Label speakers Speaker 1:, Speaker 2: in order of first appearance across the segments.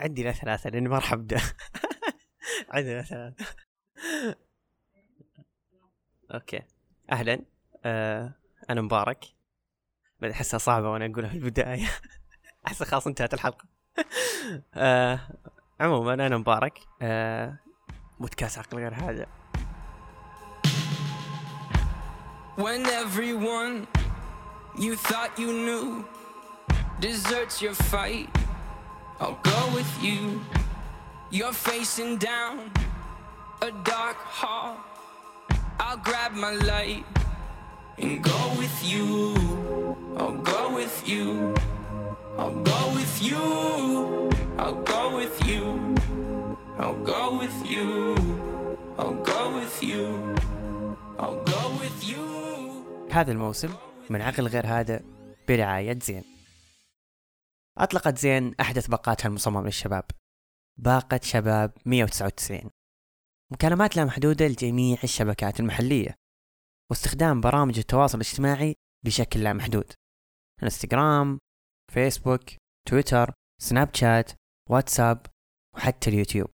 Speaker 1: عندي لا ثلاثة لأني ما راح أبدأ. عندي لا ثلاثة. أوكي. أهلا. آه أنا مبارك. بعد أحسها صعبة وأنا أقولها في البداية. أحسها خلاص انتهت الحلقة. آه عموما أنا مبارك. آه بودكاست عقل غير هذا When everyone you thought you knew deserts your fight, I'll go with you. You're facing down a dark hall. I'll grab my light and go with you. I'll go with you. I'll go with you. I'll go with you. I'll go with you. I'll go with you. I'll go with you. هذا الموسم من عقل غير هذا برعاية زين أطلقت زين أحدث باقاتها المصممة للشباب. باقة شباب 199 مكالمات لا محدودة لجميع الشبكات المحلية. واستخدام برامج التواصل الاجتماعي بشكل لا محدود. إنستغرام فيسبوك تويتر سناب شات واتساب وحتى اليوتيوب.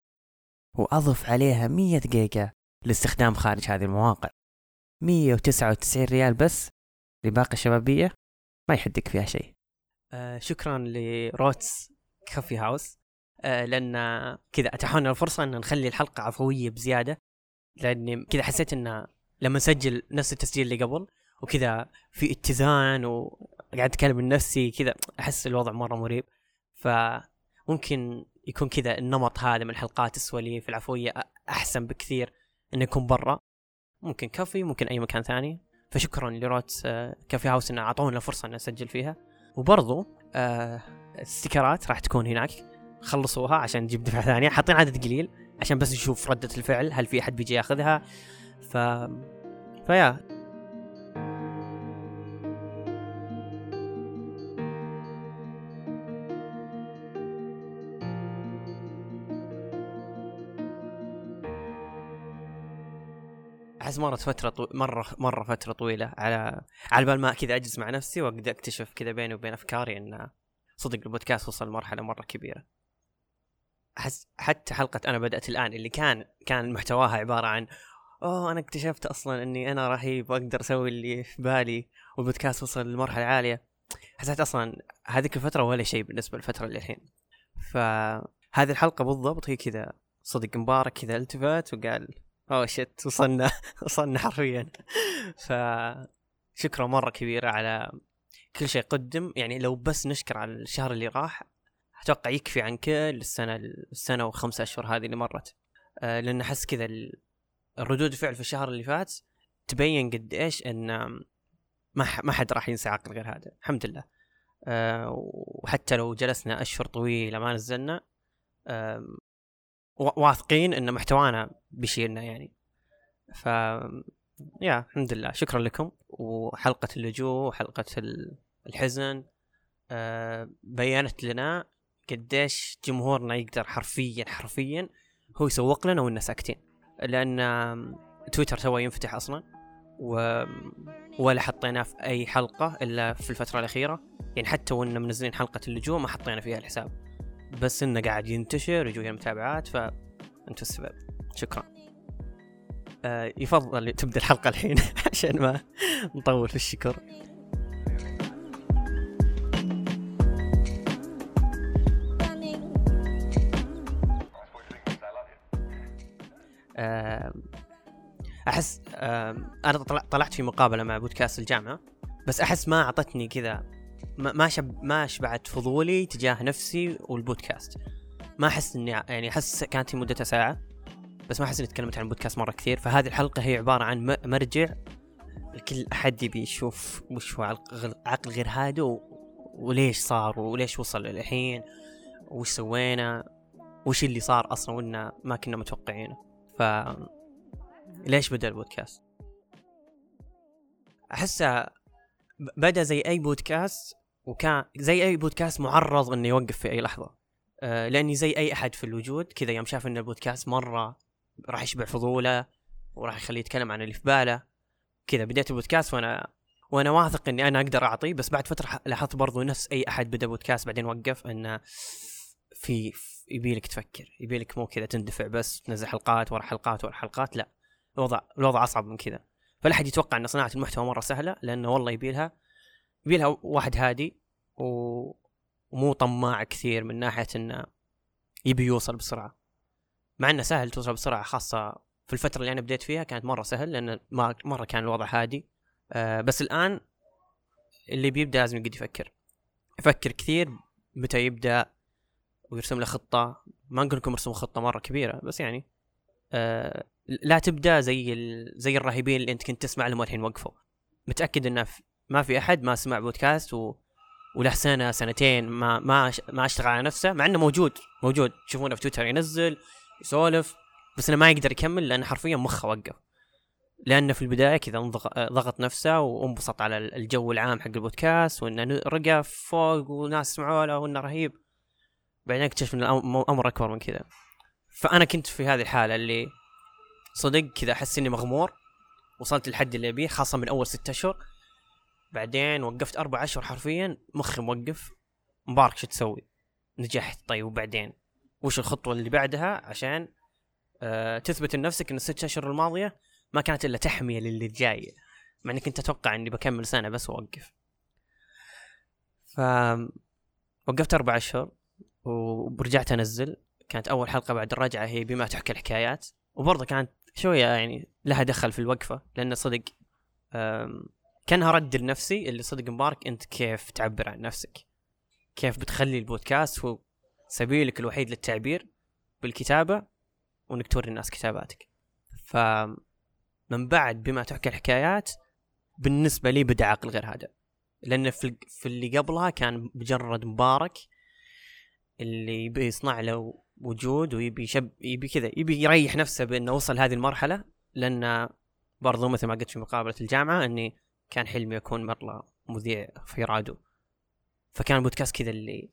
Speaker 1: وأضف عليها 100 دقيقة لاستخدام خارج هذه المواقع. 199 ريال بس لباقة الشبابية ما يحدك فيها شيء. آه شكرا ل Roots Coffee House. آه لأن كذا اتاحونا الفرصة إن نخلي الحلقة عفوية بزيادة لأني كذا حسيت إن لما اسجل نفس التسجيل اللي قبل وكذا في اتزان وقاعد أتكلم من نفسي كذا أحس الوضع مرة مريب. فممكن يكون كذا النمط هذا من الحلقات السواليف العفوية أحسن بكثير إنه يكون برا. ممكن كافيه ممكن أي مكان ثاني. فشكرا ل Roots آه، Coffee House انه أعطونا فرصه إن نسجل فيها. وبرضو آه الستيكرات راح تكون هناك. خلصوها عشان نجيب دفعة ثانية. حاطين عدد قليل عشان بس نشوف ردة الفعل هل في أحد بيجي ياخذها. ف ف yeah. أحس مرت فترة طو... مرة مرة فترة طويلة على على بال ما كذا أجلس مع نفسي واقدر أكتشف كذا بيني وبين أفكاري إن صدق البودكاست وصل لمرحلة مرة كبيرة. أحس حتى حلقة أنا بدأت الآن اللي كان كان محتواها عبارة عن أوه أنا اكتشفت أصلا إني أنا رهيب وأقدر أسوي اللي في بالي والبودكاست وصل لمرحلة عالية. حسيت أصلا هذيك الفترة ولا شيء بالنسبة للفتره اللي الحين فهذه الحلقة بالضبط هي كذا صدق مبارك كذا التفت وقال اوه شت وصلنا وصلنا حرفيا. ف شكرا مرة كبيرة على كل شيء قدم يعني لو بس نشكر على الشهر اللي راح أتوقع يكفي عن كل السنة السنة وخمسة أشهر هذه اللي مرت. أه لأن أحس كذا الردود الفعل في الشهر اللي فات تبين قد إيش إن ما ما حد راح ينسى عقل غير هذا. الحمد لله. أه وحتى لو جلسنا أشهر طويلة ما نزلنا أه واثقين إن محتوانا بيشيلنا يعني. ف يا الحمد لله. شكرا لكم. وحلقة اللجوء وحلقة الحزن آه بينت لنا قديش جمهورنا يقدر حرفيا حرفيا هو يسوق لنا وإننا ساكتين. لأن تويتر تو ينفتح أصلا و... ولا حطيناه في أي حلقة إلا في الفترة الأخيرة. يعني حتى وإننا منزلين حلقة اللجوء ما حطينا فيها الحساب. بس إنه قاعد ينتشر يجونا متابعات فأنتوا السبب. شكرا. آه يفضل تبدأ الحلقة الحين عشان ما نطول في الشكر. أحس أنا طلعت في مقابلة مع بودكاست الجامعة بس أحس ما أعطتني كذا ما شب ما شبعت فضولي تجاه نفسي والبودكاست. ما أحس إني يعني أحس كانت مدتها ساعة بس ما أحس إني تكلمت عن البودكاست مرة كثير. فهذه الحلقة هي عبارة عن مرجع لكل أحد يبي يشوف وش هو عقل غير هذا وليش صار وليش وصل للحين وش سوينا وش اللي صار أصلا وإنا ما كنا متوقعينه. ف ليش بدأ البودكاست؟ أحسه بدأ زي أي بودكاست وكان زي أي بودكاست معرض إنه يوقف في أي لحظة. أه لأني زي أي أحد في الوجود كذا يوم شاف إن البودكاست مرة راح يشبع فضوله وراح يخليه يتكلم عن اللي في باله. كذا بديت البودكاست وأنا وأنا واثق إني أنا أقدر اعطي بس بعد فترة لاحظت برضو نفس أي أحد بدأ بودكاست بعدين وقف إنه في يبي لك تفكر يبي لك مو كذا تندفع بس تنزل حلقات ورا حلقات ورا حلقات لا. الوضع الوضع أصعب من كذا. فلا أحد يتوقع أن صناعة المحتوى مرة سهلة لأنه والله يبي لها يبي لها واحد هادي. ومو طماع كثير من ناحية إنه يبي يوصل بسرعة. مع إنه سهل توصل بسرعة خاصة في الفترة اللي أنا بديت فيها كانت مرة سهل لأن مرة كان الوضع هادي. آه بس الآن اللي بيبدأ لازم يقعد يفكر. يفكر كثير متى يبدأ ويرسم له خطة. ما نقول لكم ارسموا خطة مرة كبيرة بس يعني آه لا تبدأ زي ال... زي الراهبين اللي انت كنت تسمع لهم والحين وقفوا. متأكد انه ما في أحد ما سمع بودكاست و... وله سنة سنتين ما ما ما أشتغل على نفسه مع إنه موجود موجود. تشوفونه في تويتر ينزل يسولف بس إنه ما يقدر يكمل لأنه حرفيا مخه وقف. لأنه في البداية كذا ضغط نفسه وانبسط على الجو العام حق البودكاست وإنه رقى فوق وناس سمعوا له وإنه رهيب. بعدين اكتشف إن الامر أكبر من كذا. فأنا كنت في هذه الحالة اللي صدق كذا أحس إني مغمور وصلت للحد اللي أبيه خاصة من أول ستة أشهر. بعدين وقفت أربع أشهر حرفيا مخي موقف. مبارك شو تسوي؟ نجحت. طيب وبعدين؟ وش الخطوة اللي بعدها؟ عشان آه تثبت لنفسك إن الست أشهر الماضية ما كانت إلا تحمية للي جاي. مع إني كنت أتوقع إني بكمل سنة بس وأوقف. ف وقفت أربع أشهر ورجعت أنزل. كانت أول حلقة بعد الرجعة هي بما تحكي الحكايات. وبرضه كانت شوية يعني لها دخل في الوقفة لأن صدق كأنها رد لنفسي اللي صدق مبارك أنت كيف تعبر عن نفسك؟ كيف بتخلي البودكاست هو سبيلك الوحيد للتعبير بالكتابة وإنك توري الناس كتاباتك. ف من بعد بما تحكي الحكايات بالنسبة لي بدأ عقل غير هذا لأن في, اللي قبلها كان مجرد مبارك اللي يبي يصنع له وجود ويبي يشب يبي كذا يبي يريح نفسه بأنه وصل هذه المرحلة لأن برضو مثل ما قلت في مقابلة الجامعة أني كان حلمي اكون مره مذيع في رادو فكان بودكاست كذا اللي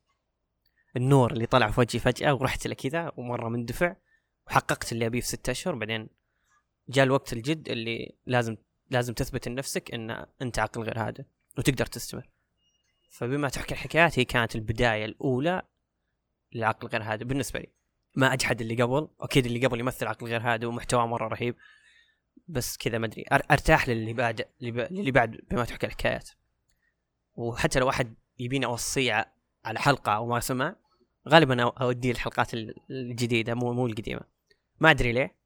Speaker 1: النور اللي طلع في وجهي فجأة ورحت له كذا ومرة مندفع وحققت اللي أبيه في ستة أشهر. بعدين جاء الوقت الجد اللي لازم لازم تثبت لنفسك إن أنت عقل غير هذا وتقدر تستمر. فبما تحكي الحكايات هي كانت البداية الأولى لعقل غير هذا بالنسبة لي ما أجحد اللي قبل. أكيد اللي قبل يمثل عقل غير هذا ومحتواه مرة رهيب. بس كذا ما أدري أرتاح للي بعد اللي بعد بما تحكي الحكايات. وحتى لو احد يبيني أوصيه على حلقة أو ما سمع غالبا أوديه الحلقات الجديدة مو مو القديمة. ما أدري ليه.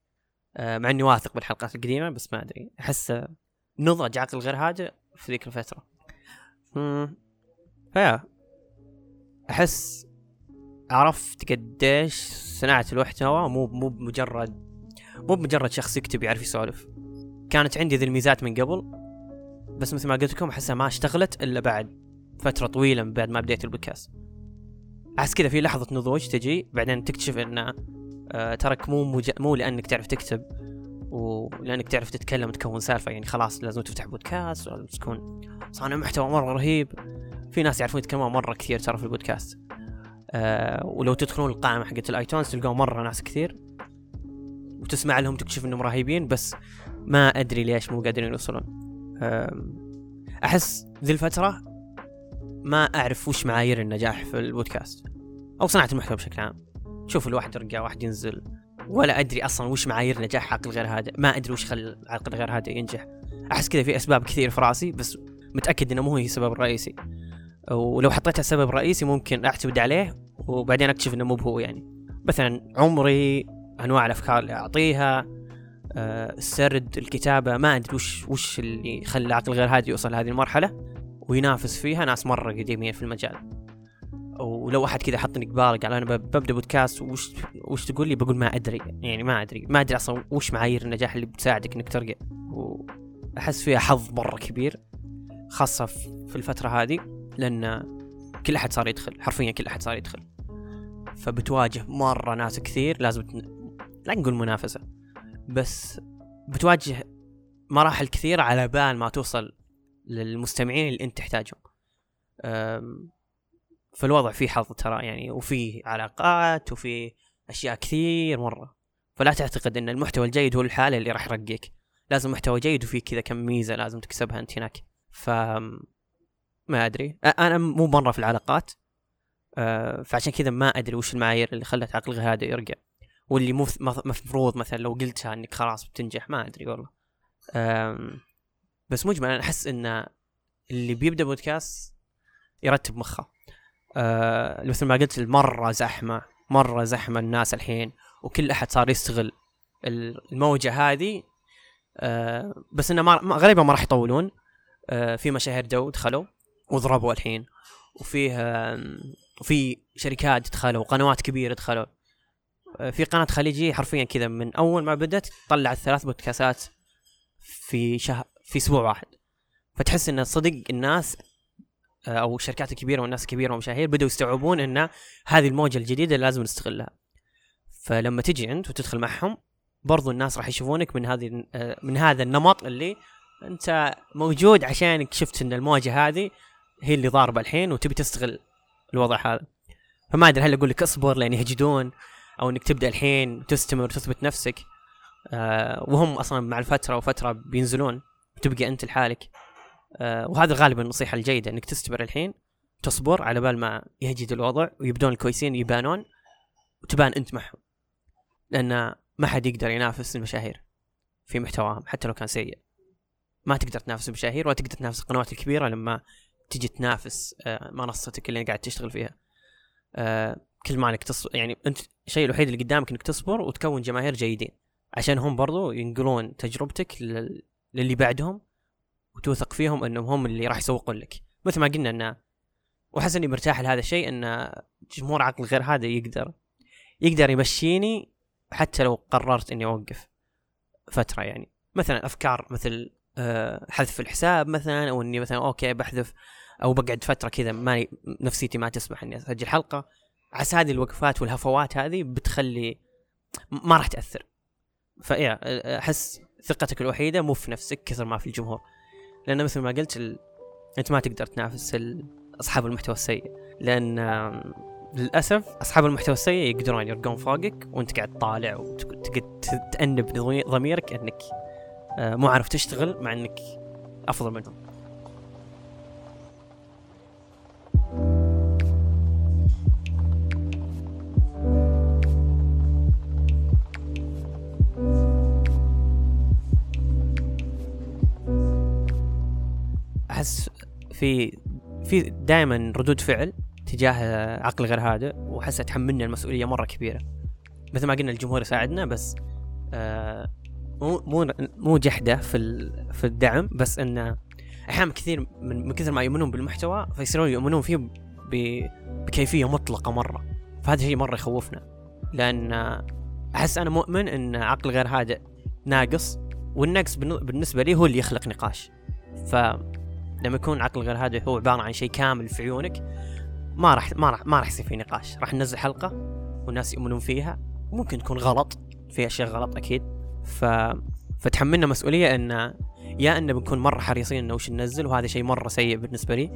Speaker 1: آه، مع إني واثق بالحلقات القديمة بس ما أدري. أحس نضج عقل غير هادئ في ذيك الفترة. فيا. أحس عرفت قديش صناعة المحتوى مو مو بمجرد مو بمجرد شخص يكتب يعرف يسولف. كانت عندي ذي الميزات من قبل بس مثل ما قلت لكم أحسها ما اشتغلت إلا بعد فترة طويلة من بعد ما بديت البودكاست. أحس كذا في لحظة نضوج تجي بعدين تكتشف إن آه ترك مو مج... مو لأنك تعرف تكتب ولانك تعرف تتكلم وتكون سالفة يعني خلاص لازم تفتح بودكاست ولازم تكون صانع محتوى مرة رهيب. في ناس يعرفون يتكلمون مرة كثير ترى في البودكاست. آه ولو تدخلون القائمة حقت الآيتونز تلقون مرة ناس كثير. وتسمع لهم تكتشف إنهم رهيبين بس ما أدري ليش مو قادرين يوصلون. آه أحس ذي الفترة ما أعرف وش معايير النجاح في البودكاست. أو صناعة المحتوى بشكل عام. شوف الواحد يرقى واحد ينزل. ولا أدري أصلا وش معايير نجاح عقل غير هذا ما أدري وش خل عقل غير هذا ينجح. أحس كذا في أسباب كثير في رأسي بس متأكد إنه مو هي السبب الرئيسي ولو حطيتها سبب رئيسي ممكن أعتمد عليه وبعدين أكتشف إنه مو هو يعني. مثلا عمري أنواع الأفكار اللي أعطيها آه، السرد الكتابة ما أدري وش وش اللي خلى عقل غير هادي يوصل لهذه المرحلة وينافس فيها ناس مرة قديمين في المجال. ولو احد كذا حطني قبال قال أنا ببدأ بودكاست وش وش تقول لي؟ بقول ما أدري. يعني ما أدري. ما أدري أصلا وش معايير النجاح اللي بتساعدك إنك ترقى وأحس فيها حظ مرة كبير خاصة في الفترة هذه لأن كل أحد صار يدخل حرفيا كل أحد صار يدخل. فبتواجه مرة ناس كثير لازم تن... لا نقول منافسة بس بتواجه مراحل كثيرة على بال ما توصل للمستمعين اللي أنت تحتاجهم. فالوضع فيه حظ ترى يعني وفي علاقات وفي أشياء كثير مرة. فلا تعتقد إن المحتوى الجيد هو الحالة اللي راح يرقيك. لازم محتوى جيد وفي كذا كم ميزة لازم تكسبها أنت هناك. ف ما أدري. أنا مو مرة في العلاقات فعشان كذا ما أدري وش المعايير اللي خلت عقل غير هذا يرجع واللي مفروض مثلا لو قلتها إنك خلاص بتنجح ما أدري والله. بس مجمل أنا أحس إن اللي بيبدأ بودكاست يرتب مخه. آه مثل ما قلت مرة زحمة مرة زحمة الناس الحين وكل أحد صار يستغل الموجة هذه. آه بس إنه ما غالبا ما راح يطولون. آه في مشاهير جو دخلوا. وضربوا الحين. وفيه وفي شركات دخلوا وقنوات كبيرة دخلوا. آه في قناة خليجية حرفيا كذا من أول ما بدت طلعت ثلاث بودكاستات في شهر في أسبوع واحد. فتحس إن صدق الناس آه، أو الشركات الكبيره والناس الكبيره والمشاهير بدأوا يستوعبون إن هذه الموجة الجديدة لازم نستغلها. فلما تجي انت وتدخل معهم برضو الناس راح يشوفونك من هذه آه، من هذا النمط اللي أنت موجود عشانك شفت إن الموجة هذه هي اللي ضاربه الحين وتبي تستغل الوضع هذا. فما أدري هل أقول لك اصبر لين يهجدون أو إنك تبدأ الحين وتستمر وتثبت نفسك. آه وهم أصلا مع الفترة وفترة بينزلون وتبقى أنت لحالك. آه وهذا غالبا النصيحة الجيدة إنك تستمر الحين تصبر على بال ما يهجد الوضع ويبدون الكويسين يبانون وتبان أنت معهم لأن ما حد يقدر ينافس المشاهير في محتواهم حتى لو كان سيء. ما تقدر تنافس المشاهير ولا تقدر تنافس القنوات الكبيرة لما تجي تنافس آه منصتك اللي قاعد تشتغل فيها. آه كل ما انك تصبر يعني انت الشيء الوحيد اللي قدامك انك تصبر وتكون جماهير جيدين عشان هم برضو ينقلون تجربتك للي بعدهم وتوثق فيهم انهم هم اللي راح يسوقون لك. مثل ما قلنا انه وأحس إني مرتاح لهذا الشيء إن جمهور عقل غير هذا يقدر يقدر يمشيني حتى لو قررت إني أوقف فترة يعني. مثلا أفكار مثل حذف الحساب مثلا أو إني مثلا أوكي بحذف أو بقعد فترة كذا ما نفسيتي ما تسمح إني أسجل حلقة. عسى هذه الوقفات والهفوات هذه بتخلي ما راح تأثر. فإيه أحس ثقتك الوحيدة مو في نفسك كثر ما في الجمهور. لأن مثل ما قلت ال... أنت ما تقدر تنافس ال... أصحاب المحتوى السيء. لأن للأسف أصحاب المحتوى السيء يقدرون يرقون فوقك وأنت قاعد طالع وتقعد تأنب ضميرك إنك آه، مو عارف تشتغل مع إنك أفضل منهم. أحس في في دائما ردود فعل تجاه عقل غير هادئ وأحسها تحملنا المسؤولية مرة كبيرة. مثل ما قلنا الجمهور يساعدنا بس آه مو مو مو جحدة في في الدعم بس انه أحيانا كثير من, من كثر ما يؤمنون بالمحتوى فيصيرون يؤمنون فيه بكيفية مطلقة مرة. فهذا الشيء مرة يخوفنا. لأن أحس أنا مؤمن إن عقل غير هادئ ناقص والنقص بالنسبة لي هو اللي يخلق نقاش. ف لما يكون عقل غير هادئ هو عبارة عن شيء كامل في عيونك ما راح ما راح ما راح يصير في نقاش. راح ننزل حلقة والناس يؤمنون فيها. ممكن تكون غلط في أشياء غلط أكيد. ف فتحملنا مسؤولية إن يا إن بنكون مرة حريصين انه وش ننزل وهذا شيء مرة سيء بالنسبة لي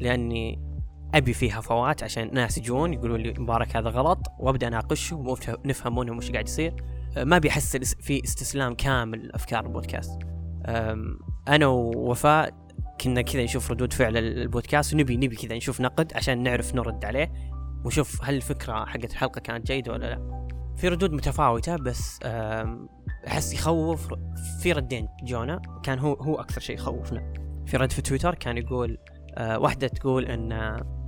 Speaker 1: لأني أبي فيها فوات عشان ناس يجون يقولوا لي مبارك هذا غلط وأبدأ أناقشهم ونفهم منهم وش قاعد يصير. ما بيحس في استسلام كامل لأفكار البودكاست. أنا ووفاء كنا كذا نشوف ردود فعل البودكاست ونبي نبي كذا نشوف نقد عشان نعرف نرد عليه ونشوف هل الفكرة حقت الحلقة كانت جيدة ولا لا. في ردود متفاوتة بس أحس يخوف. في ردين جونا كان هو هو أكثر شيء يخوفنا. في رد في تويتر كان يقول أه واحدة تقول إن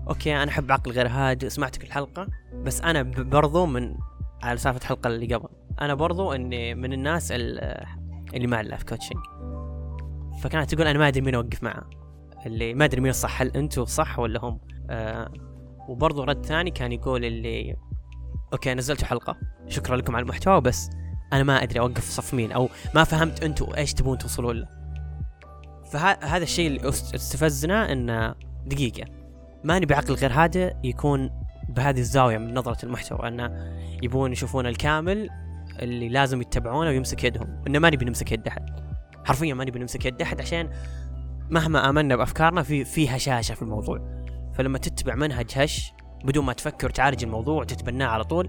Speaker 1: okay أنا أحب عقل غير هادئ سمعتك الحلقة بس أنا برضو من على سالفة الحلقة اللي قبل. أنا برضو إني من الناس اللي مع ال life coaching فكانت تقول أنا ما أدري مين أوقف معه. اللي ما أدري مين الصح هل أنتم صح ولا هم؟ آه وبرضه رد ثاني كان يقول اللي okay نزلتوا حلقة شكرا لكم على المحتوى بس أنا ما أدري أوقف صف مين أو ما فهمت أنتم إيش تبون توصلوا له. فهذا الشيء اللي استفزنا انه دقيقة. ما نبي عقل غير هادئ يكون بهذه الزاوية من نظرة المحتوى انه يبون يشوفون الكامل اللي لازم يتبعونه ويمسك يدهم. إنه ما نبي نمسك يد أحد. حرفيا ما نبي نمسك يد أحد عشان مهما آمنا بأفكارنا في في هشاشة في الموضوع. فلما تتبع منهج هش بدون ما تفكر تعالج الموضوع وتتبناه على طول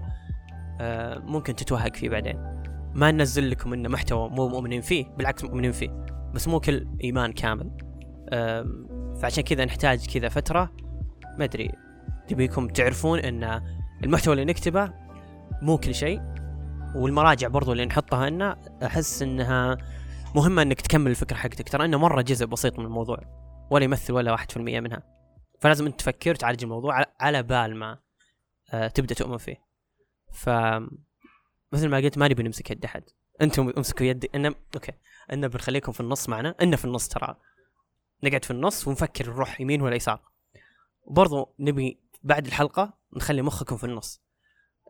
Speaker 1: آه ممكن تتوهق فيه بعدين. ما ننزل لكم إنه محتوى مو مؤمنين فيه بالعكس مؤمنين فيه بس مو كل إيمان كامل. فعشان كذا نحتاج كذا فترة ما أدري نبيكم تعرفون إن المحتوى اللي نكتبه مو كل شيء والمراجع برضو اللي نحطها لنا أحس إنها مهمة إنك تكمل الفكرة حقتك. ترى إنه مرة جزء بسيط من الموضوع ولا يمثل ولا 1% منها. فلازم أنت تفكر تعالج الموضوع على- بال ما آه، تبدأ تؤمن فيه. ف مثل ما قلت ما نبي نمسك يد أحد. أنتم امسكوا يدي إن okay. إن بنخليكم في النص معنا. إن في النص ترى. نقعد في النص ونفكر نروح يمين ولا يسار. وبرضو نبي بعد الحلقة نخلي مخكم في النص.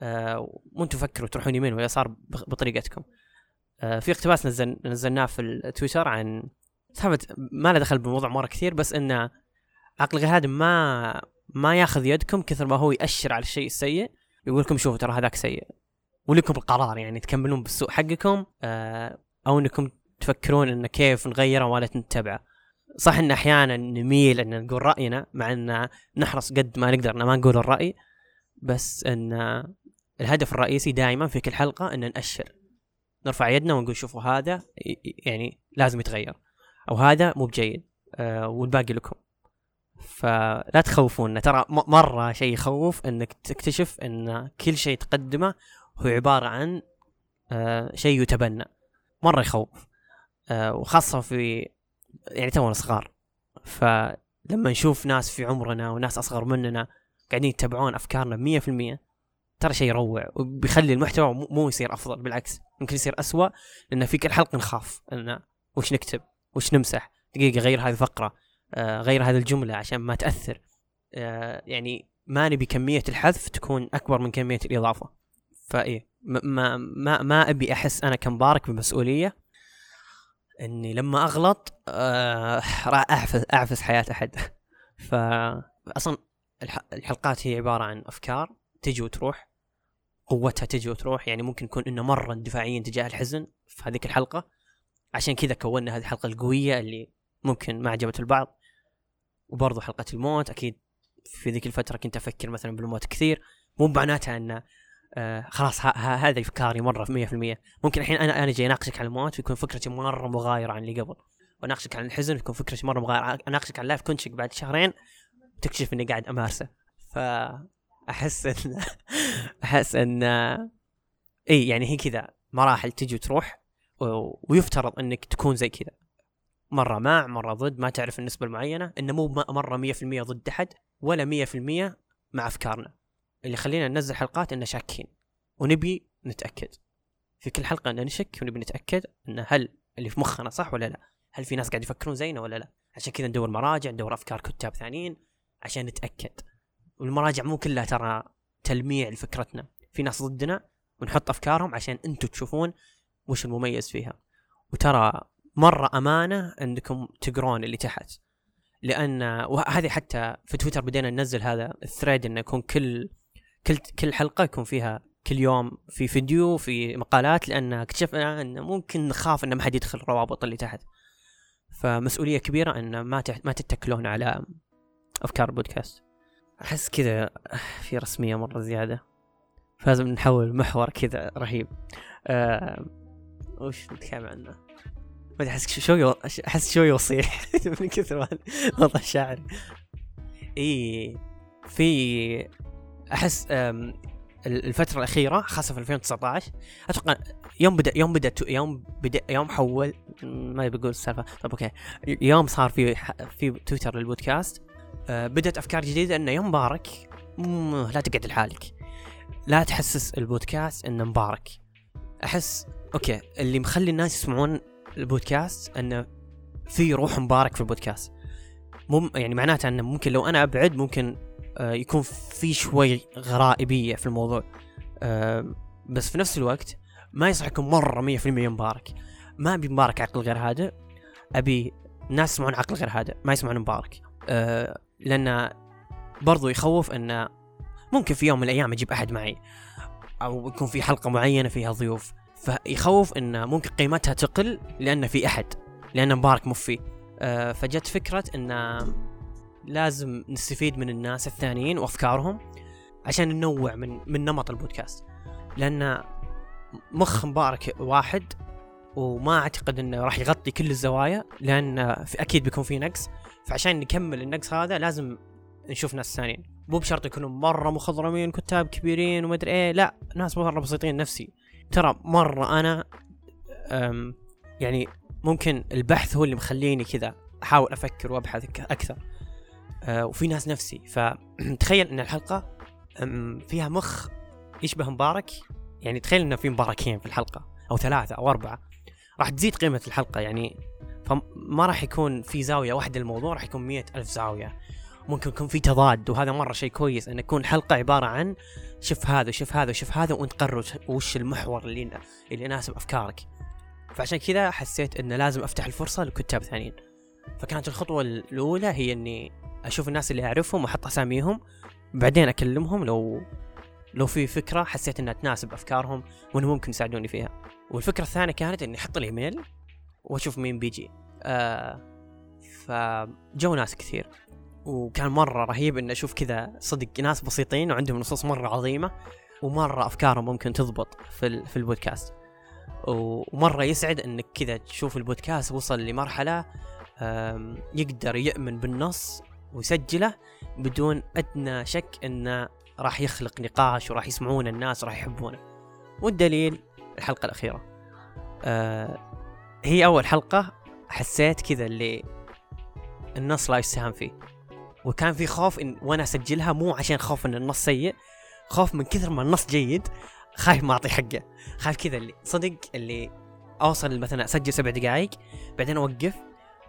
Speaker 1: آه وأنتم فكروا تروحون يمين ولا يسار بطريقتكم. آه في اقتباس نزل نزلناه في التويتر عن سالفه ما له دخل بالموضوع مرة كثير بس انه عقل غير هادئ ما ما ياخذ يدكم كثر ما هو يأشر على الشيء السيء. يقول لكم شوفوا ترى هذاك سيء. ولكم القرار يعني تكملون بالسوء حقكم آه أو إنكم تفكرون انه كيف نغيره ولا نتبعه صح إن أحيانا نميل إن نقول رأينا مع إن نحرص قد ما نقدر إن ما نقول الرأي بس إن الهدف الرئيسي دائما في كل حلقة إن نأشر. نرفع يدنا ونقول شوفوا هذا يعني لازم يتغير أو هذا مو بجيد آه والباقي لكم. فلا تخوفونا ترى مرة شيء يخوف إنك تكتشف إن كل شيء تقدمه هو عبارة عن آه شيء يتبنى. مرة يخوف. آه وخاصة في يعني تونا صغار. فلما نشوف ناس في عمرنا وناس أصغر مننا قاعدين يتبعون أفكارنا مية في المية ترى شيء يروع. وبيخلي المحتوى مو- يصير أفضل بالعكس. ممكن يصير أسوأ لأن في كل حلقة نخاف. إن وش نكتب؟ وش نمسح؟ دقيقة غير هذه الفقرة. آه غير هذه الجملة عشان ما تأثر. آه يعني ما نبي كمية الحذف تكون أكبر من كمية الإضافة. فإيه ما ما ما, أبي أحس أنا كمبارك بمسؤولية إني لما أغلط آه راح اعفس أعفس حياة أحد. ف أصلا الح- الحلقات هي عبارة عن أفكار تجي وتروح قوتها تجي وتروح. يعني ممكن نكون إنه مرة اندفاعيين تجاه الحزن في هذيك الحلقة. عشان كذا كونا هذه الحلقة القوية اللي ممكن ما عجبت البعض. وبرضه حلقة الموت أكيد في ذيك الفترة كنت أفكر مثلا بالموت كثير. مو معناتها ان آه خلاص هذه افكاري مرة في 100% ممكن الحين أنا أنا جاي أناقشك عن الموت ويكون فكرتي مرة مغايرة عن اللي قبل. وأناقشك عن الحزن يكون فكرتي مرة مغايرة. أناقشك عن لايف كونشك بعد شهرين تكتشف إني قاعد أمارسه. فاحس إن أحس إن إي يعني هي كذا. مراحل تجي وتروح ويفترض إنك تكون زي كذا. مرة مع مرة ضد ما تعرف النسبة المعينة. إنه مو مرة 100% ضد أحد ولا 100% مع أفكارنا. اللي يخلينا ننزل حلقات ان شاكين ونبي نتأكد. في كل حلقة ان نشك ونبي نتأكد ان هل اللي في مخنا صح ولا لا؟ هل في ناس قاعد يفكرون زينا ولا لا؟ عشان كذا ندور مراجع ندور أفكار كتاب ثانيين عشان نتأكد. والمراجع مو كلها ترى تلميع لفكرتنا. في ناس ضدنا ونحط أفكارهم عشان أنتم تشوفون وش المميز فيها. وترى مرة أمانة انكم تقرون اللي تحت. لأن وهذه حتى في تويتر بدينا ننزل هذا الثريد إنه يكون كل كل كل حلقة يكون فيها كل يوم في فيديو في مقالات لأن اكتشفنا انه ممكن نخاف إن ما حد يدخل الروابط اللي تحت. فمسؤولية كبيرة إن ما ما تتكلون على أفكار البودكاست. أحس كذا في رسمية مرة زيادة. فلازم نحول محور كذا رهيب. آه وش نتكلم عنه؟ ما أحس شوي أحس شوي وصيح من كثر ما الوضع الشاعري اي في أحس أم، الفترة الأخيرة خاصة في 2019 أتوقع يوم بدأ يوم بدأ يوم بدأ يوم حول ما يبي أقول السالفة طب okay يوم صار في في تويتر للبودكاست آه، بدأت أفكار جديدة إنه يا مبارك لا تقعد لحالك. لا تحسس البودكاست إنه مبارك. أحس okay اللي مخلي الناس يسمعون البودكاست إنه في روح مبارك في البودكاست. مو يعني معناته إنه ممكن لو أنا أبعد ممكن يكون في شوي غرائبية في الموضوع. آه، بس في نفس الوقت ما يصح يكون مره 100% مبارك ما أبي مبارك عقل غير هذا. أبي ناس يسمعون عقل غير هذا ما يسمعون مبارك. آه، لأن برضو يخوف انه ممكن في يوم من الأيام أجيب أحد معي. أو يكون في حلقة معينة فيها ضيوف. فيخوف انه ممكن قيمتها تقل لأن في أحد لأن مبارك مو فيه. آه، فجت فكرة إن لازم نستفيد من الناس الثانيين وأفكارهم عشان ننوع من من نمط البودكاست. لأن مخ مبارك واحد وما أعتقد إنه راح يغطي كل الزوايا لأن في أكيد بيكون في نقص. فعشان نكمل النقص هذا لازم نشوف ناس ثانيين. مو بشرط يكونوا مرة مخضرمين كتاب كبيرين وما أدري إيه. لا ناس مرة بسيطين نفسي. ترى مرة أنا يعني ممكن البحث هو اللي مخليني كذا أحاول أفكر وأبحث أكثر. وفي ناس نفسي. فتخيل إن الحلقة فيها مخ يشبه مبارك. يعني تخيل إنه في مباركين في الحلقة أو ثلاثة أو أربعة. راح تزيد قيمة الحلقة يعني فما راح يكون في زاوية واحدة للموضوع راح يكون مئة ألف زاوية. ممكن يكون في تضاد وهذا مرة شيء كويس إن يكون حلقه عبارة عن شوف هذا وشوف هذا وشوف هذا وانت قرر وش المحور اللي اللي يناسب أفكارك. فعشان كذا حسيت انه لازم أفتح الفرصة لكتاب ثانيين. فكانت الخطوة الأولى هي إني أشوف الناس اللي أعرفهم وأحط أساميهم بعدين أكلمهم لو لو في فكرة حسيت إنها تناسب أفكارهم وانه ممكن يساعدوني فيها. والفكرة الثانية كانت إني أحط الإيميل وأشوف مين بيجي. آه فجو ناس كثير. وكان مرة رهيب إني أشوف كذا صدق ناس بسيطين وعندهم نصوص مرة عظيمة ومرة أفكارهم ممكن تضبط في في البودكاست. ومرة يسعد إنك كذا تشوف البودكاست وصل لمرحلة يقدر يؤمن بالنص ويسجله بدون أدنى شك إنه راح يخلق نقاش وراح يسمعون الناس وراح يحبونه. والدليل الحلقة الأخيرة. آه هي أول حلقة حسيت كذا اللي النص لا يساهم فيه. وكان في خوف إن وأنا أسجلها مو عشان خوف إن النص سيء خوف من كثر ما النص جيد خايف ما أعطي حقه. خايف كذا اللي صدق اللي أوصل مثلا أسجل سبع دقائق بعدين أوقف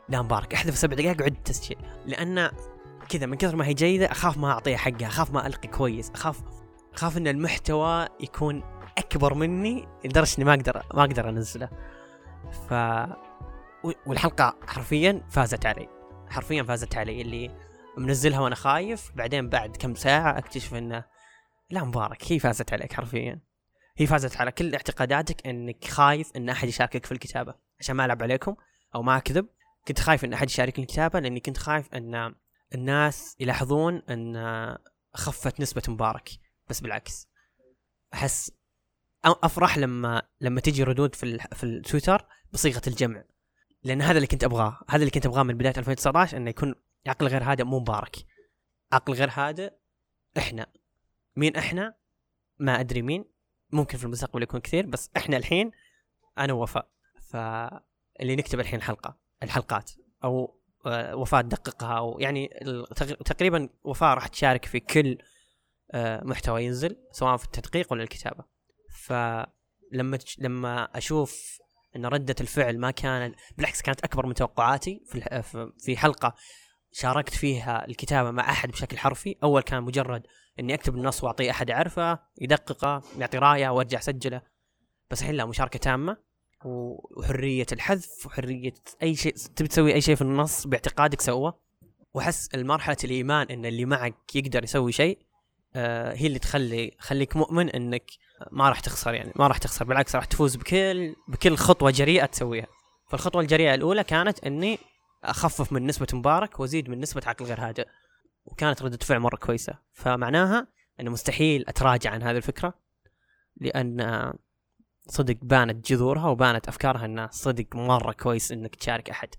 Speaker 1: لا مبارك أحذف سبع دقائق وعد تسجيل. لأن كذا من كثر ما هي جيدة أخاف ما أعطيها حقها أخاف ما ألقي كويس أخاف أخاف إن المحتوى يكون أكبر مني لدرجة إني ما أقدر ما أقدر أنزله. ف والحلقة حرفيا فازت علي حرفيا فازت علي اللي منزلها وأنا خايف بعدين بعد كم ساعة أكتشف إنه لا مبارك هي فازت عليك حرفيا. هي فازت على كل اعتقاداتك إنك خايف إن أحد يشاركك في الكتابة. عشان ما ألعب عليكم أو ما أكذب كنت خايف إن أحد يشاركني الكتابة لأني كنت خايف إن الناس يلاحظون إن خفت نسبة مبارك بس بالعكس. أحس أفرح لما لما تجي ردود في. في التويتر بصيغة الجمع. لأن هذا اللي كنت أبغاه هذا اللي كنت أبغاه من بداية 2019 إنه يكون عقل غير هادئ مو مبارك. عقل غير هادئ إحنا. مين إحنا؟ ما أدري مين. ممكن في المستقبل يكون كثير بس إحنا الحين أنا ووفاء. فاللي نكتب الحين حلقة الحلقات. أو آه، وفاء تدققها يعني تق- تقريبا وفاء راح تشارك في كل آه، محتوى ينزل سواء في التدقيق ولا الكتابة. فلما لما أشوف إن ردة الفعل ما كانت بالعكس كانت أكبر من توقعاتي في الح- في- في حلقة شاركت فيها الكتابة مع أحد بشكل حرفي أول كان مجرد إني أكتب النص وأعطيه أحد يعرفه يدققه يعطي رأيه وارجع أسجله. بس الحين لا مشاركة تامة. و- وحرية الحذف وحرية أي شيء تبي تسوي أي شيء في النص باعتقادك سوه واحس المرحلة الإيمان إن اللي معك يقدر يسوي شيء آه هي اللي تخلي خليك مؤمن إنك ما راح تخسر يعني ما راح تخسر بالعكس راح تفوز بكل بكل خطوة جريئة تسويها. فالخطوة الجريئة الأولى كانت إني أخفف من نسبة مبارك وأزيد من نسبة عقل غير هادئ وكانت ردة فعل مرة كويسة. فمعناها أنه مستحيل أتراجع عن هذه الفكرة لأن آه، صدق بانت جذورها وبانت أفكارها أنها صدق مرة كويس أنك تشارك أحد.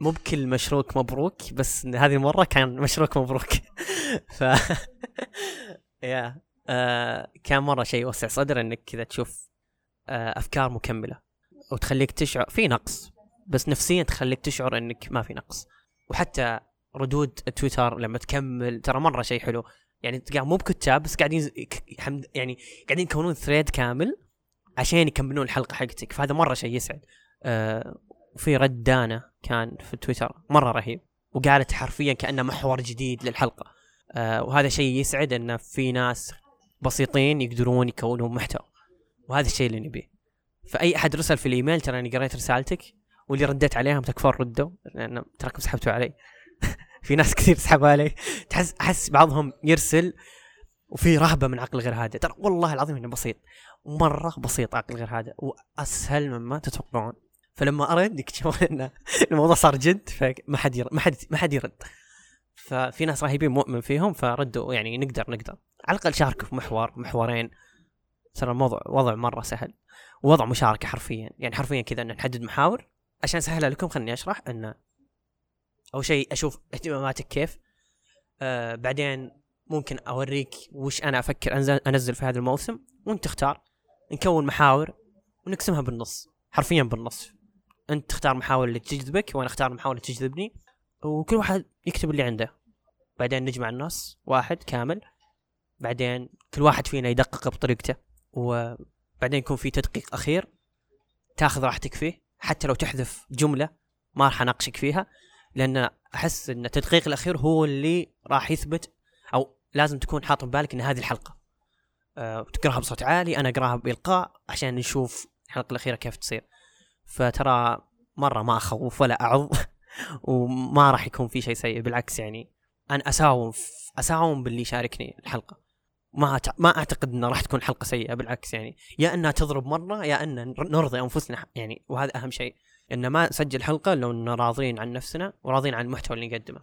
Speaker 1: مو بكل مشروك مبروك بس هذه المرة كان مشروك مبروك. ف يا آه كان مرة شيء يوسع صدر أنك كذا تشوف آه أفكار مكملة. وتخليك تشعر في نقص بس نفسيا تخليك تشعر أنك ما في نقص. وحتى ردود تويتر لما تكمل ترى مرة شيء حلو. يعني مو بكتاب بس قاعدين يعني قاعدين يكونون ثريد كامل. عشان يكملون الحلقة حقتك. فهذا مرة شيء يسعد. آه وفي رد دانا كان في تويتر مرة رهيب وقالت حرفيا كأنه محور جديد للحلقة. آه وهذا شيء يسعد انه في ناس بسيطين يقدرون يكونون محتوى. وهذا الشيء اللي نبيه. فأي أحد رسل في الإيميل ترى أني قريت رسالتك واللي رديت عليهم تكفون ردوا لأن تراكم سحبتوا علي. في ناس كثير سحبوا علي. تحس أحس بعضهم يرسل وفي رهبة من عقل غير هادئ. ترى والله العظيم إنه بسيط. مرة بسيط عقل غير هادئ وأسهل مما تتوقعون. فلما ارد يكتشفون ان الموضوع صار جد فما حد يرد ما حد ما حد يرد. ففي ناس رهيبين مؤمن فيهم فردوا يعني نقدر نقدر. على الأقل شاركوا في محور محورين. ترى الموضوع وضع مرة سهل. وضع مشاركة حرفيا. يعني حرفيا كذا إن نحدد محاور. عشان اسهلها لكم خليني أشرح إن أول شيء أشوف اهتماماتك كيف. آه بعدين ممكن أوريك وش أنا أفكر انزل, أنزل في هذا الموسم وأنت تختار. نكون محاور ونقسمها بالنص حرفيا بالنص. أنت تختار محاور اللي تجذبك وأنا أختار المحاور اللي تجذبني وكل واحد يكتب اللي عنده. بعدين نجمع النص واحد كامل. بعدين كل واحد فينا يدقق بطريقته وبعدين يكون في تدقيق أخير. تاخذ راحتك فيه حتى لو تحذف جملة ما راح أناقشك فيها لأن أحس إن التدقيق الأخير هو اللي راح يثبت أو لازم تكون حاط ببالك إن هذه الحلقة. أه تقراها بصوت عالي أنا أقراها بإلقاء عشان نشوف الحلقة الأخيرة كيف تصير. فترى مرة ما أخوف ولا أعظ وما راح يكون في شيء سيء بالعكس يعني أنا أساوم أساوم باللي يشاركني الحلقة. ما ما أعتقد انها راح تكون حلقة سيئة بالعكس يعني يا إنها تضرب مرة يا إن نرضي أنفسنا يعني وهذا أهم شيء. إن ما نسجل حلقة لو ان راضين عن نفسنا وراضين عن المحتوى اللي نقدمه.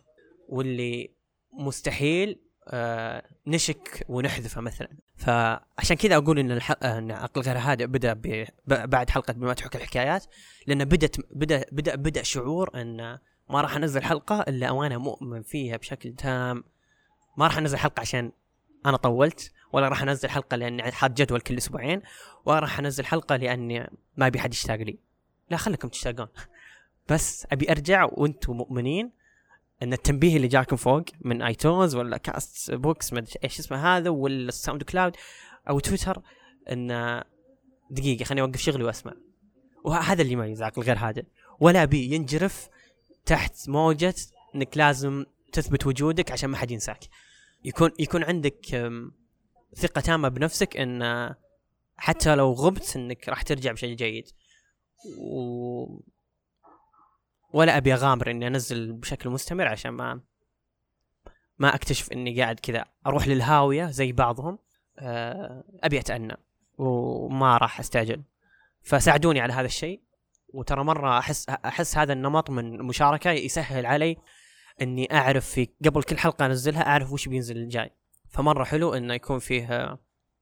Speaker 1: واللي مستحيل آه نشك ونحذفه مثلا. فعشان كذا أقول إن, الح... إن عقل غير هادئ بدأ ب... بعد حلقة بما تحكي الحكايات لأن بدت بدأ بدأ بدأ شعور إن ما راح أنزل حلقة إلا وأنا مؤمن فيها بشكل تام. ما راح أنزل حلقة عشان أنا طولت ولا راح أنزل حلقة لأني حاط جدول كل أسبوعين ولا راح أنزل حلقة لأني ما أبي حد يشتاق لي. لا خليكم تشتاقون. بس أبي أرجع وأنتم مؤمنين إن التنبيه اللي جاكم فوق من iTunes ولا Castbox ما أدري إيش اسمه هذا ولا ال SoundCloud أو تويتر إن دقيقة خليني أوقف شغلي وأسمع. وهذا اللي يميز عقل غير هادئ. ولا ابي ينجرف تحت موجة إنك لازم تثبت وجودك عشان ما حد ينساك. يكون يكون عندك ثقة تامة بنفسك إن حتى لو غبت إنك راح ترجع بشيء جيد. و ولا أبي أغامر إني أنزل بشكل مستمر عشان ما ما أكتشف إني قاعد كذا أروح للهاوية زي بعضهم آه، أبي أتأنى وما راح أستعجل. فساعدوني على هذا الشيء وترى مرة احس أحس هذا النمط من المشاركه يسهل علي إني أعرف في قبل كل حلقة أنزلها أعرف وش بينزل الجاي. فمرة حلو إنه يكون فيه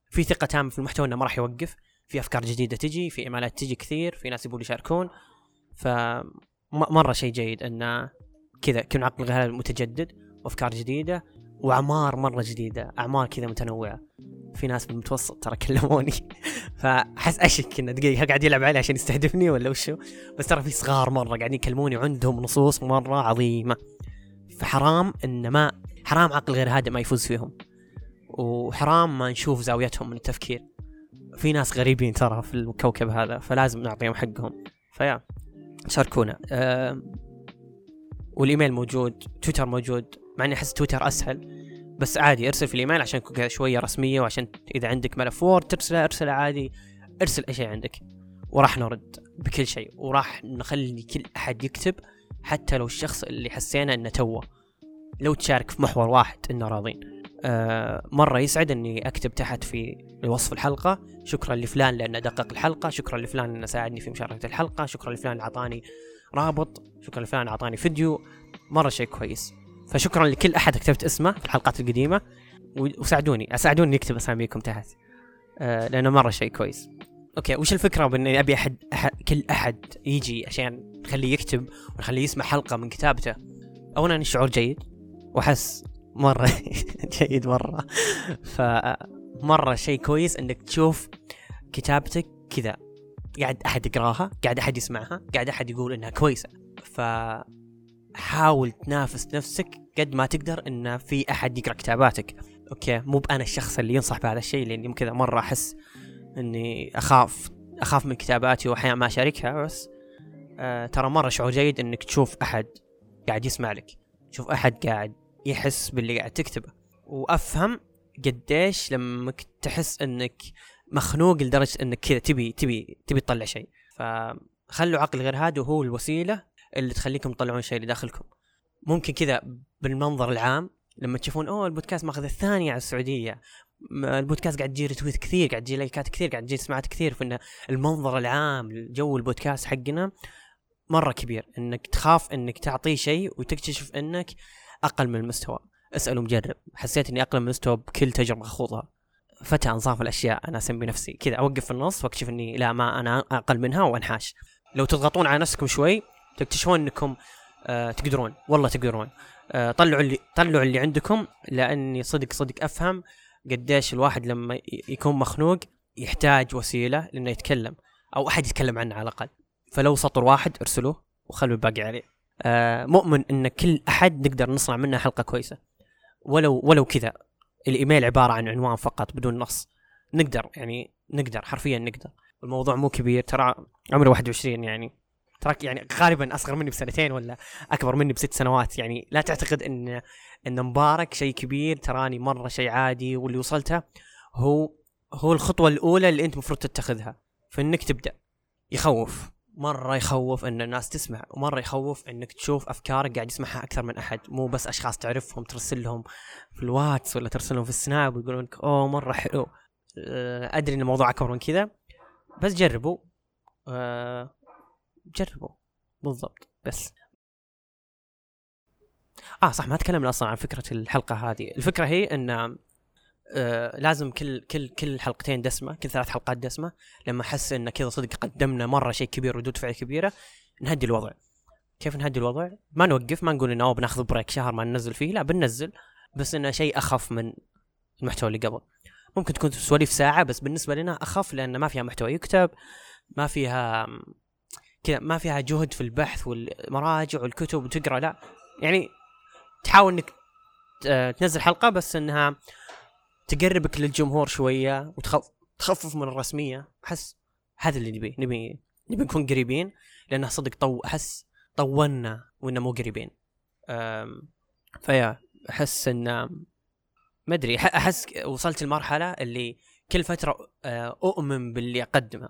Speaker 1: في ثقة تامة في المحتوى إنه ما راح يوقف. في أفكار جديدة تجي في إيميلات تجي كثير في ناس يبون يشاركون. ف مرة شيء جيد انه كذا يكون عقل غير متجدد وأفكار جديدة وأعمار مرة جديدة أعمار كذا متنوعة. في ناس بالمتوسط ترى كلموني. فأحس أشك إنه دقيقة قاعد يلعب علي عشان يستهدفني ولا وشو؟ بس ترى في صغار مرة قاعدين يكلموني وعندهم نصوص مرة عظيمة. فحرام إن ما حرام عقل غير هادئ ما يفوز فيهم. وحرام ما نشوف زاويتهم من التفكير. في ناس غريبين ترى في الكوكب هذا فلازم نعطيهم حقهم. فيا. شاركونا. أه والإيميل موجود تويتر موجود مع إني أحس تويتر أسهل. بس عادي ارسل في الإيميل عشان شوية رسمية وعشان إذا عندك ملف وورد ترسله ارسله عادي. ارسل أي شيء عندك وراح نرد بكل شيء. وراح نخلي كل أحد يكتب حتى لو الشخص اللي حسينا إنه توه. لو تشارك في محور واحد إنه راضين. آه مرة يسعد إني أكتب تحت في وصف الحلقة. شكرا لفلان لأنه دقق الحلقة. شكرا لفلان انه ساعدني في مشاركة الحلقة. شكرا لفلان أعطاني رابط. شكرا لفلان أعطاني فيديو. مرة شيء كويس. فشكرا لكل أحد كتبت اسمه في الحلقات القديمة. وساعدوني. أساعدوني يكتب أساميكم تحت. آه لأنه مرة شيء كويس. أوكي وش الفكرة بأني أبي احد, أحد كل أحد يجي عشان نخليه يكتب ونخليه يسمع حلقة من كتابته؟ اولا الشعور جيد. وأحس مرة جيد مرة. فمره شيء كويس إنك تشوف كتابتك كذا. قاعد أحد يقراها قاعد أحد يسمعها قاعد أحد يقول إنها كويسة. ف حاول تنافس نفسك قد ما تقدر إن في أحد يقرأ كتاباتك. أوكي مو بأنا الشخص اللي ينصح بهذا الشيء لأني كذا مرة أحس إني أخاف أخاف من كتاباتي وأحيانا ما أشاركها بس آه ترى مرة شعور جيد إنك تشوف أحد قاعد يسمع لك. تشوف أحد قاعد يحس باللي قاعد تكتبه. وأفهم قديش لما تحس إنك مخنوق لدرجة إنك كذا تبي تبي تبي تطلع شيء. فخلوا عقل غير هادي هو الوسيلة اللي تخليكم تطلعون الشيء اللي داخلكم ممكن كذا بالمنظر العام لما تشوفون أوه البودكاست ماخذ الثانية على السعودية. البودكاست قاعد تجي retweet كثير قاعد تجي لايكات كثير قاعد تجي سماعات كثير فإن المنظر العام جو البودكاست حقنا مرة كبير. إنك تخاف إنك تعطيه شيء وتكتشف إنك أقل من المستوى. اسأله مجرب. حسيت إني أقل من المستوى بكل تجربة اخوضها فتاة أنصاف الأشياء. أنا أسمي نفسي كذا أوقف في النص وأكتشف إني لا ما أنا أقل منها وأنحاش. لو تضغطون على نفسكم شوي تكتشفون إنكم آه تقدرون. والله تقدرون. آه طلعوا اللي طلعوا اللي عندكم لأني صدق صدق أفهم قديش الواحد لما يكون مخنوق يحتاج وسيلة لأنه يتكلم أو أحد يتكلم عنه على الأقل. فلو سطر واحد ارسلوه وخلوا الباقي عليه. آه مؤمن إن كل أحد نقدر نصنع منه حلقة كويسة. ولو ولو كذا. الإيميل عبارة عن عنوان فقط بدون نص. نقدر يعني نقدر حرفيا نقدر. الموضوع مو كبير. ترى عمري 21 يعني. تراك يعني غالبا أصغر مني بسنتين ولا أكبر مني بست سنوات. يعني لا تعتقد ان إن مبارك شيء كبير. تراني مرة شيء عادي. واللي وصلته هو هو الخطوة الأولى اللي أنت المفروض تتخذها. فإنك تبدأ. يخوف. مرة يخوف إن الناس تسمع ومرة يخوف إنك تشوف أفكارك قاعد يسمعها أكثر من أحد مو بس أشخاص تعرفهم ترسل لهم في الواتس ولا ترسل لهم في السناب ويقولون لك أوه مرة حلو. أه، أدري إن الموضوع أكبر من كذا بس جربوا. أه جربوا. بالضبط بس. آه صح ما تكلمنا أصلا عن فكرة الحلقة هذه. الفكرة هي إن آه لازم كل كل كل حلقتين دسمة كل ثلاث حلقات دسمة لما أحس إن كذا صدق قدمنا مرة شيء كبير ردود فعل كبيرة نهدي الوضع. كيف نهدي الوضع؟ ما نوقف ما نقول انه بناخذ بريك شهر ما ننزل فيه لا بننزل بس إنه شيء أخف من المحتوى اللي قبل. ممكن تكون سواليف ساعة بس بالنسبة لنا أخف لأن ما فيها محتوى يكتب ما فيها كذا ما فيها جهد في البحث والمراجع والكتب وتقرأ لا. يعني تحاول إنك ت- تنزل حلقة بس إنها تقربك للجمهور شوية وتخفف من الرسمية أحس هذا اللي نبيه نبي نبي نكون قريبين لأنه صدق طو أحس طولنا وإنه مو قريبين. فيا أحس إن ما أدري أحس وصلت المرحله اللي كل فترة أه، أؤمن باللي أقدمه.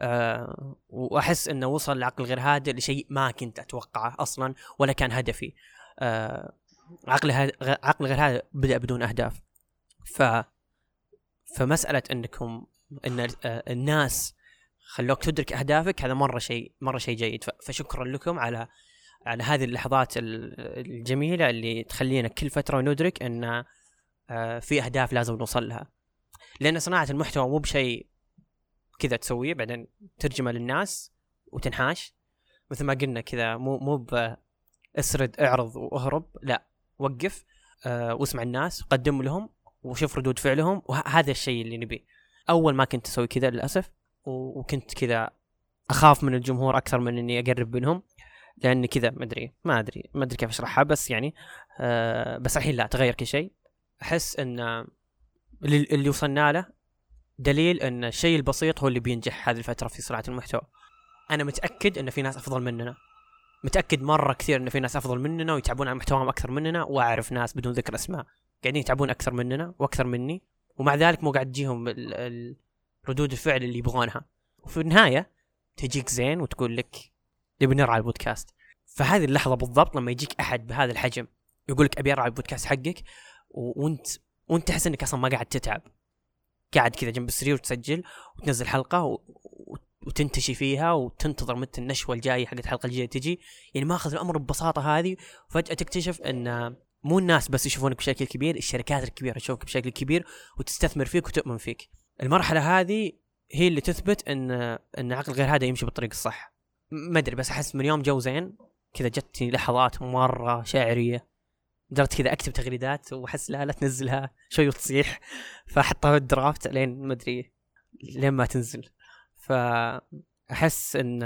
Speaker 1: أه، وأحس انه وصل العقل غير هادئ لشيء ما كنت أتوقعه أصلا ولا كان هدفي. أه، عقل عقل غير هذا بدأ بدون أهداف. ف فمسألة إنكم إن آه، الناس خلوك تدرك أهدافك هذا مرة شيء مرة شيء جيد. فشكرا لكم على على هذه اللحظات ال- الجميلة اللي تخلينا كل فترة ندرك إن آه، في أهداف لازم نوصل لها. لأن صناعة المحتوى مو بشيء كذا تسويه بعدين ترجمة للناس وتنحاش. مثل ما قلنا كذا مو مو اسرد اعرض واهرب لا وقف آه واسمع الناس قدم لهم وشوف ردود فعلهم وهذا الشيء اللي نبيه أول ما كنت أسوي كذا للأسف وكنت كذا أخاف من الجمهور أكثر من إني أقرب منهم لأني كذا ما أدري ما أدري ما أدري كيف أشرحها بس يعني آه بس الحين لا تغير كل شيء. أحس إن اللي وصلنا له دليل إن الشيء البسيط هو اللي بينجح هذه الفترة في صناعة المحتوى. أنا متأكد إن في ناس أفضل مننا. متأكد مرة كثير إن في ناس أفضل مننا ويتعبون على محتواهم أكثر مننا وأعرف ناس بدون ذكر أسماء. قاعدين يتعبون أكثر مننا وأكثر مني ومع ذلك مو قاعد تجيهم ردود الفعل اللي يبغونها. وفي النهاية تجيك زين وتقول لك نبي نرعى البودكاست. فهذه اللحظة بالضبط لما يجيك أحد بهذا الحجم يقول لك أبي أرعى البودكاست حقك وانت وأنت تحس إنك أصلا ما قاعد تتعب. قاعد كذا جنب السرير وتسجل وتنزل حلقة. و... وتنتشي فيها وتنتظر متى النشوة الجاية حقت الحلقة الجاية تجي. يعني ماخذ الأمر ببساطة هذه وفجأة تكتشف إن مو الناس بس يشوفونك بشكل كبير الشركات الكبيرة تشوفك بشكل كبير وتستثمر فيك وتؤمن فيك. المرحلة هذه هي اللي تثبت إن إن عقل غير هذا يمشي بالطريق الصح. ما أدري بس أحس من يوم جو زين كذا جتني لحظات مرة شاعريه درت كذا أكتب تغريدات وأحس لا لا تنزلها شوي وتصيح فاحطها في الدرافت لين ما أدري لين ما تنزل. فأحس إن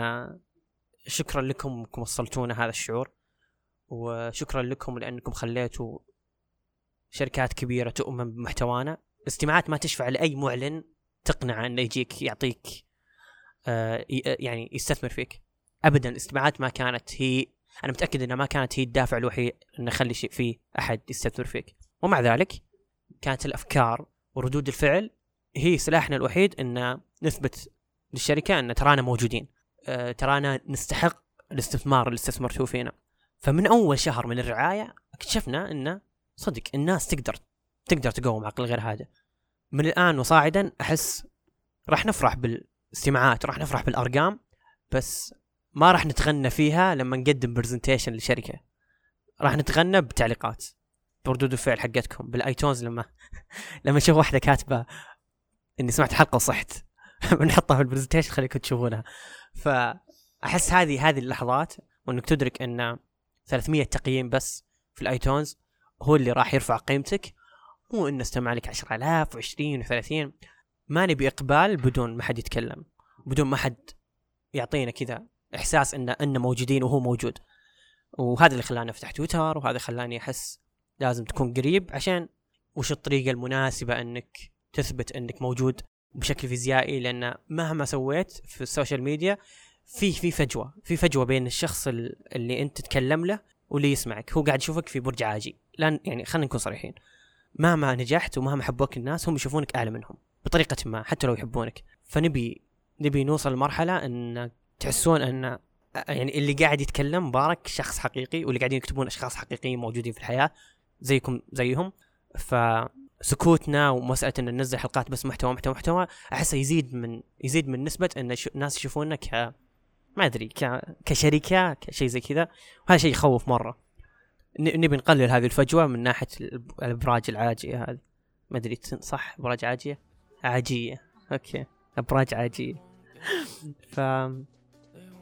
Speaker 1: شكرا لكم إنكم وصلتونا هذا الشعور. وشكرا لكم لأنكم خليتوا شركات كبيرة تؤمن بمحتوانا. استماعات ما تشفع لأي معلن تقنع إنه يجيك يعطيك آه ي- يعني يستثمر فيك. ابدا الاستماعات ما كانت هي أنا متأكد إنها ما كانت هي الدافع الوحيد إنه يخلي شيء في أحد يستثمر فيك. ومع ذلك كانت الأفكار وردود الفعل هي سلاحنا الوحيد إن نثبت للشركة إن ترانا موجودين. أه ترانا نستحق الاستثمار اللي استثمرتوه فينا. فمن أول شهر من الرعاية اكتشفنا انه صدق الناس تقدر تقدر تقوم عقل غير هادئ من الآن وصاعدا أحس راح نفرح بالاستماعات راح نفرح بالأرقام بس ما راح نتغنى فيها لما نقدم presentation لشركة. راح نتغنى بتعليقات بردود الفعل حقتكم بال iTunes لما لما أشوف واحدة كاتبة إني سمعت الحلقة وصحت. بنحطها في ال presentation خليكم تشوفونها. فأحس هذه هذه اللحظات وإنك تدرك إن 300 تقييم بس في الايتونز هو اللي راح يرفع قيمتك. مو إنه استمع لك 10000 و20 و30 ما نبي إقبال بدون ما حد يتكلم بدون ما حد يعطينا كذا إحساس ان إن موجودين وهو موجود. وهذا اللي خلاني أفتح تويتر وهذا خلاني أحس لازم تكون قريب عشان وش الطريقة المناسبة إنك تثبت إنك موجود بشكل فيزيائي لأن مهما سويت في ال social media في في فجوة في فجوة بين الشخص اللي أنت تتكلم له واللي يسمعك. هو قاعد يشوفك في برج عاجي. لأن يعني خلينا نكون صريحين. مهما نجحت ومهما حبوك الناس هم يشوفونك أعلى منهم بطريقة ما حتى لو يحبونك. فنبي نبي نوصل لمرحلة أن تحسون أن يعني اللي قاعد يتكلم مبارك شخص حقيقي واللي قاعدين يكتبون أشخاص حقيقيين موجودين في الحياة زيكم زيهم. فسكوتنا ومسألة أن ننزل حلقات بس محتوى محتوى محتوى أحسه يزيد من يزيد من نسبة أن الناس يشوفوننا ك ما أدري. كشركة كشيء زي كذا. وهذا شيء يخوف مرة. نبي نقلل هذه الفجوة من ناحية الأبراج العاجية هذه. ما أدري صح؟ أبراج عاجية؟ عاجية. أوكي. أبراج عاجية. ف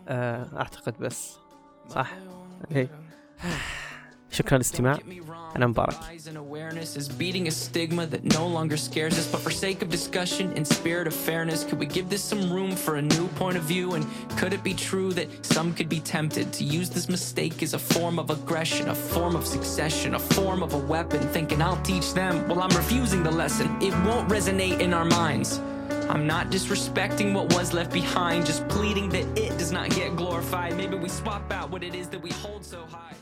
Speaker 1: آه، أعتقد بس. صح؟ إيه. شكرا للاستماع انا مبارك awareness is beating a stigma that no longer scares us but for sake of discussion in spirit of fairness could we give this some room for a new point of view and could it be true that some could be tempted to use this mistake as a form of aggression a form of succession a form of a weapon thinking I'll teach them well I'm refusing the lesson it won't resonate in our minds I'm not disrespecting what was left behind, just pleading that it does not get glorified. Maybe we swap out what it is that we hold so high.